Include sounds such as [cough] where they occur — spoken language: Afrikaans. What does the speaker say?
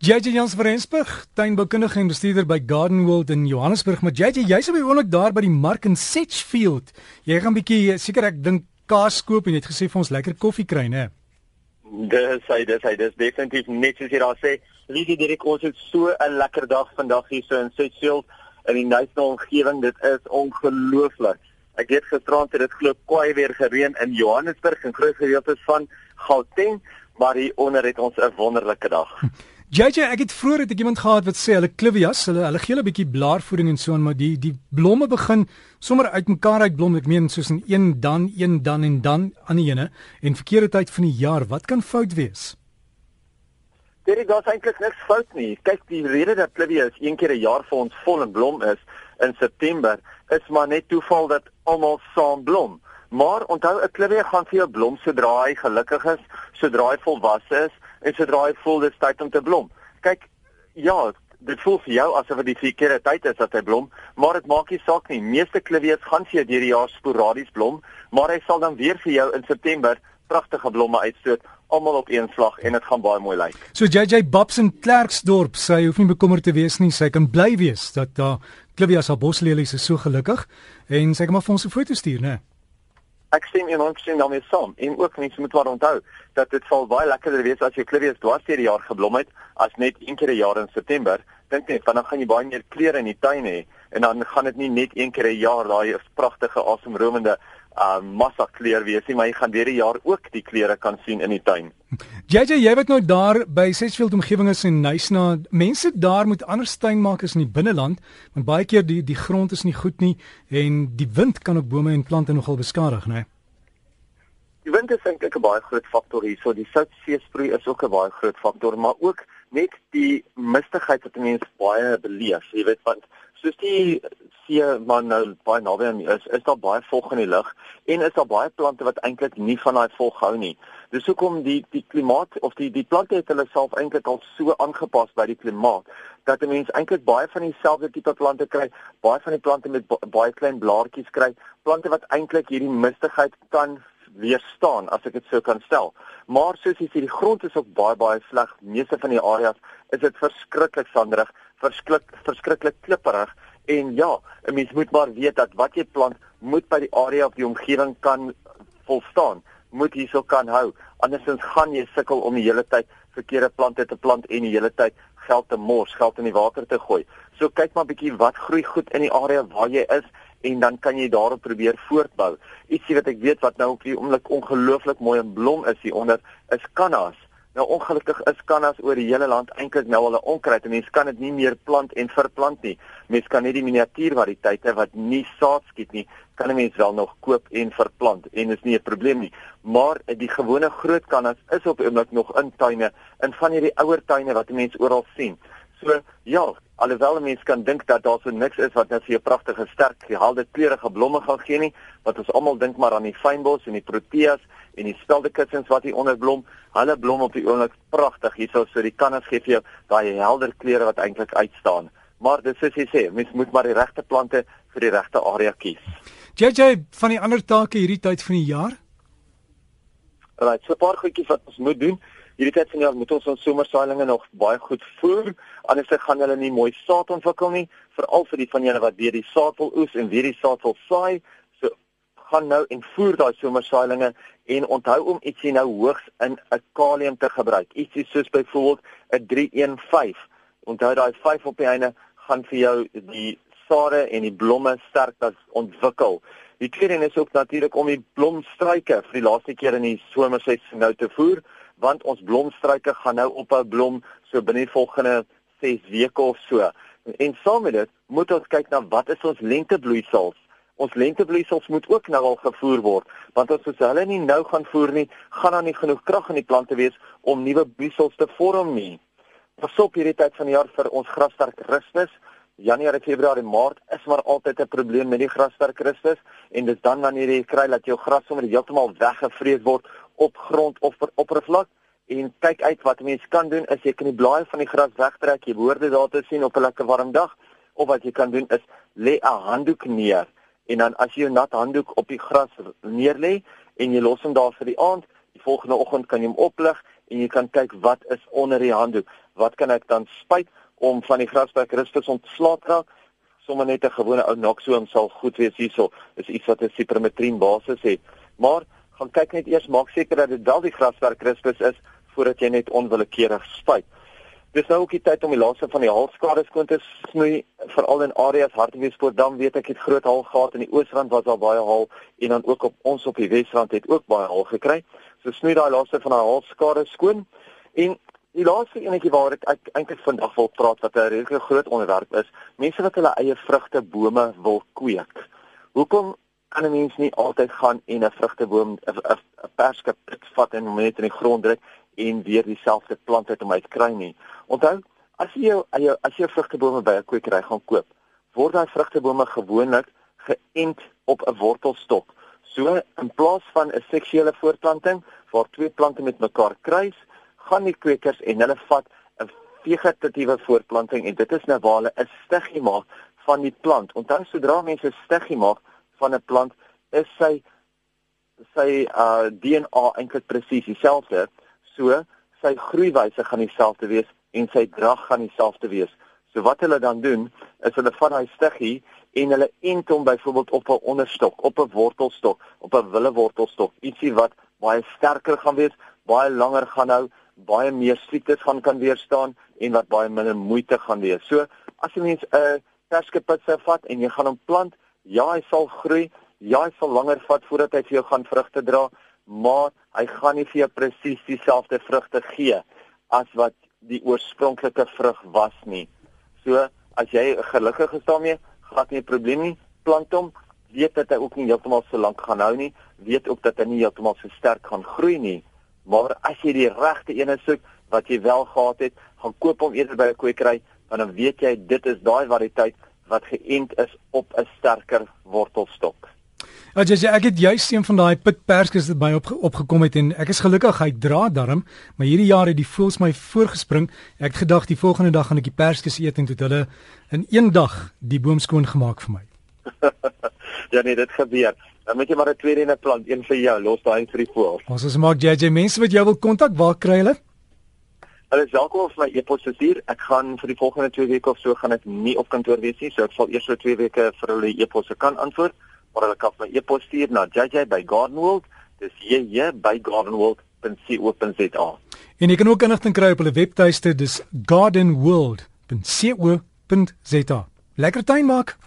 JJ Jans van Rensburg, tuinboukundige en bestuurder by Garden World in Johannesburg. Maar JJ, jy's op die oomblik daar by die mark in Setchfield. Jy gaan 'n bietjie seker ek dink kaas koop en jy het gesê vir ons lekker koffie kry, né? Dis hy, dis hy, dis definitief net soos jy daar sê. Liewe Dirk, ons het so 'n lekker dag vandag hier so in Setchfield in die nice omgewing. Dit is ongelooflik. Ek het gisterand het dit glo kwaai weer gereën in Johannesburg en groot gedeeltes van Gauteng, maar hier onder het ons 'n wonderlike dag. JJ, ek het vroeër het ek iemand gehad wat sê hulle klivias, hulle hulle gee 'n bietjie blaarvoeding en so aan, maar die die blomme begin sommer uitmekaar uitblom. Ek meen soos in een dan, een dan en dan aan die ene en verkeerde tyd van die jaar. Wat kan fout wees? Dit is eintlik niks fout nie. Kyk, die rede dat klivias een keer 'n jaar vir ons vol en blom is in September, is maar net toeval dat almal saam blom. Maar onthou 'n klivia gaan vir jou blom sodra hy gelukkig is, sodra hy volwasse is en sodra hy voel dit is tyd om te blom. Kyk, ja, dit voel vir jou asof dit die verkeerde tyd is dat hy blom, maar dit maak nie saak nie. Meeste klivies gaan vir jou deur die jaar sporadies blom, maar hy sal dan weer vir jou in September pragtige blomme uitstoot almal op een slag en dit gaan baie mooi lyk. So JJ Babs in Klerksdorp, sy hoef nie bekommerd te wees nie, sy kan bly wees dat daar uh, Clivias haar boslelies is so gelukkig en sy kan maar vir ons 'n foto stuur, né? Ek sien en ons sien daarmee saam. En ook mense moet maar onthou dat dit sal baie lekkerder wees as jy klivies dwars deur die jaar geblom het as net een keer 'n jaar in September. Dink net, dan gaan jy baie meer kleure in die tuin hê en dan gaan dit nie net een keer 'n jaar daai pragtige asemromende uh massa kleur wees nie, maar jy gaan deur die jaar ook die kleure kan sien in die tuin. JJ, jy wat nou daar by Sesfield omgewing is en Nysna, mense daar moet anders tuin maak as in die binneland, want baie keer die die grond is nie goed nie en die wind kan ook bome en plante nogal beskadig, né? Nee? Die wind is eintlik 'n baie groot faktor hier. So die soutseesproei is ook 'n baie groot faktor, maar ook net die mistigheid wat mense baie beleef. Jy weet want soos die see man nou baie naby aan is, is daar baie vog in die lug en is daar baie plante wat eintlik nie van daai vog hou nie. Dis hoekom die die klimaat of die die plante het hulle self eintlik al so aangepas by die klimaat dat 'n mens eintlik baie van dieselfde tipe plante kry, baie van die plante met baie klein blaartjies kry, plante wat eintlik hierdie mistigheid kan weerstaan as ek dit sou kan stel. Maar soos jy sê die grond is ook baie baie sleg. Meeste van die areas is dit verskriklik sanderig, verskriklik verskriklik klipperig en ja, 'n mens moet maar weet dat wat jy plant moet by die area of die omgewing kan volstaan. Moet hierso kan hou. Andersins gaan jy sukkel om die hele tyd verkeerde plante te plant en die hele tyd geld te mors, geld in die water te gooi. So kyk maar bietjie wat groei goed in die area waar jy is en dan kan jy daarop probeer voortbou. Ietsie wat ek weet wat nou op die oomblik ongelooflik mooi en blom is hier onder is kannas. Nou ongelukkig is kannas oor die hele land eintlik nou al 'n onkruid en mense kan dit nie meer plant en verplant nie. Mense kan net die miniatuurvariëteite wat nie saad skiet nie, kan 'n mens wel nog koop en verplant en is nie 'n probleem nie. Maar die gewone groot kannas is op oomblik nog in tuine, in van hierdie ouer tuine wat mense oral sien. So ja, alhoewel mense kan dink dat daar so niks is wat net vir 'n pragtige sterk helder kleurige blomme gaan gee nie, wat ons almal dink maar aan die fynbos en die proteas en die speldekussings wat hier onder blom, hulle blom op die oomblik pragtig hierso so die kannas gee vir jou daai helder kleure wat eintlik uitstaan. Maar dis soos jy sê, mens moet maar die regte plante vir die regte area kies. JJ van die ander take hierdie tyd van die jaar? Right, so 'n paar goedjies wat ons moet doen. Hierdie tyd van jaar moet ons ons somersaailinge nog baie goed voer, anders gaan hulle nie mooi saad ontwikkel nie, veral vir die van julle wat weer die saad wil oes en weer die saad wil saai. So gaan nou en voer daai somersaailinge en onthou om ietsie nou hoogs in 'n kalium te gebruik. Ietsie soos byvoorbeeld 'n 315. Onthou daai 5 op die einde gaan vir jou die sade en die blomme sterk as ontwikkel. Die tweede is ook natuurlik om die blomstruike vir die laaste keer in die somerseisoen nou te voer want ons blomstruike gaan nou ophou blom so binne die volgende 6 weke of so. En saam met dit moet ons kyk na wat is ons lentebloeisels. Ons lentebloeisels moet ook nou al gevoer word, want as ons hulle nie nou gaan voer nie, gaan daar nie genoeg krag in die plante wees om nuwe bloeisels te vorm nie. Pas op hierdie tyd van die jaar vir ons grassterk rustes. Januarie, Februarie, Maart is maar altyd 'n probleem met die grassterk rustes en dis dan wanneer jy kry dat jou gras sommer heeltemal weggevreet word op grond of oppervlak. En kyk uit wat mense kan doen is jy kan die blaaie van die gras wegtrek jy behoort dit daar te sien op 'n lekker warm dag. Of wat jy kan doen is lê 'n handdoek neer. En dan as jy 'n nat handdoek op die gras neer lê en jy los hom daar vir die aand die volgende oggend kan jy hom oplig en jy kan kyk wat is onder die handdoek. Wat kan ek dan spuit om van die grasperk rispus ontslae te raak? Sommige net 'n gewone ou noxoom sal goed wees hierso. Dis iets wat 'n cipermetrine basis het. Maar gaan kyk net eers maak seker dat dit wel die grasperk rispus is voordat jy net onwillekeurig spuit. Dis nou ook die tyd om die laaste van die halskade skoon te snoei, veral in areas Hartbeespoortdam weet ek het groot halgate in die oosrand was daar baie hal en dan ook op ons op die wesrand het ook baie hal gekry. So snoei daai laaste van daai halskade skoon en Die laaste enetjie waar ek, eintlik vandag wil praat wat 'n redelike groot onderwerp is, mense wat hulle eie vrugtebome wil kweek. Hoekom kan 'n mens nie altyd gaan en 'n vrugteboom 'n perske pit vat en net in die grond druk en weer dieselfde plant uit om uit kry nie. Onthou, as jy jou eie as jy vrugtebome by 'n kwekery gaan koop, word daai vrugtebome gewoonlik geënt op 'n wortelstok. So in plaas van 'n seksuele voortplanting waar twee plante met mekaar kruis, gaan die kwekers en hulle vat 'n vegetatiewe voortplanting en dit is nou waar hulle 'n stiggie maak van die plant. Onthou sodra mense 'n stiggie maak van 'n plant, is sy sy uh DNA eintlik presies dieselfde. So sy groeiwyse gaan dieselfde wees en sy drag gaan dieselfde wees. So wat hulle dan doen, is hulle vat daai stiggie en hulle ent hom byvoorbeeld op 'n onderstok, op 'n wortelstok, op 'n willewortelstok, ietsie wat baie sterker gaan wees, baie langer gaan hou baie meer siektes gaan kan weerstaan en wat baie minder moeite gaan wees. So as jy mens 'n perskepitse vat en jy gaan hom plant, ja, hy sal groei, ja, hy sal langer vat voordat hy vir jou gaan vrugte dra, maar hy gaan nie vir jou presies dieselfde vrugte gee as wat die oorspronklike vrug was nie. So as jy gelukkig is daarmee, glad nie 'n probleem nie, plant hom weet dat hy ook nie heeltemal so lank gaan hou nie, weet ook dat hy nie heeltemal so sterk gaan groei nie. Maar as jy die regte ene soek wat jy wel gehad het, gaan koop hom eerder by 'n kwekery, want dan weet jy dit is daai variëteit wat geënt is op 'n sterker wortelstok. Ja, jy, ek het juist een van daai pitperskes wat by op opgekom het en ek is gelukkig hy dra darm, maar hierdie jaar het die voels my voorgespring. Ek gedag die volgende dag gaan ek die perskes eet en tot hulle in een dag die boom skoon gemaak vir my. [laughs] ja nee, dit gebeur. Dan moet jy maar 'n tweede en 'n plant, een vir jou, los daai vir die voëls. Ons is maak JJ mense wat jou wil kontak, waar kry hulle? Hulle is welkom op my e-pos stuur. Ek gaan vir die volgende 2 weke of so gaan ek nie op kantoor wees nie, so ek sal eers vir 2 weke vir hulle e-posse kan antwoord, maar hulle kan my e-pos stuur na JJ@gardenworld. Dis JJ by gardenworld.co.za. En jy kan ook inligting kry op hulle webtuiste, dis gardenworld.co.za. Lekker tuin maak.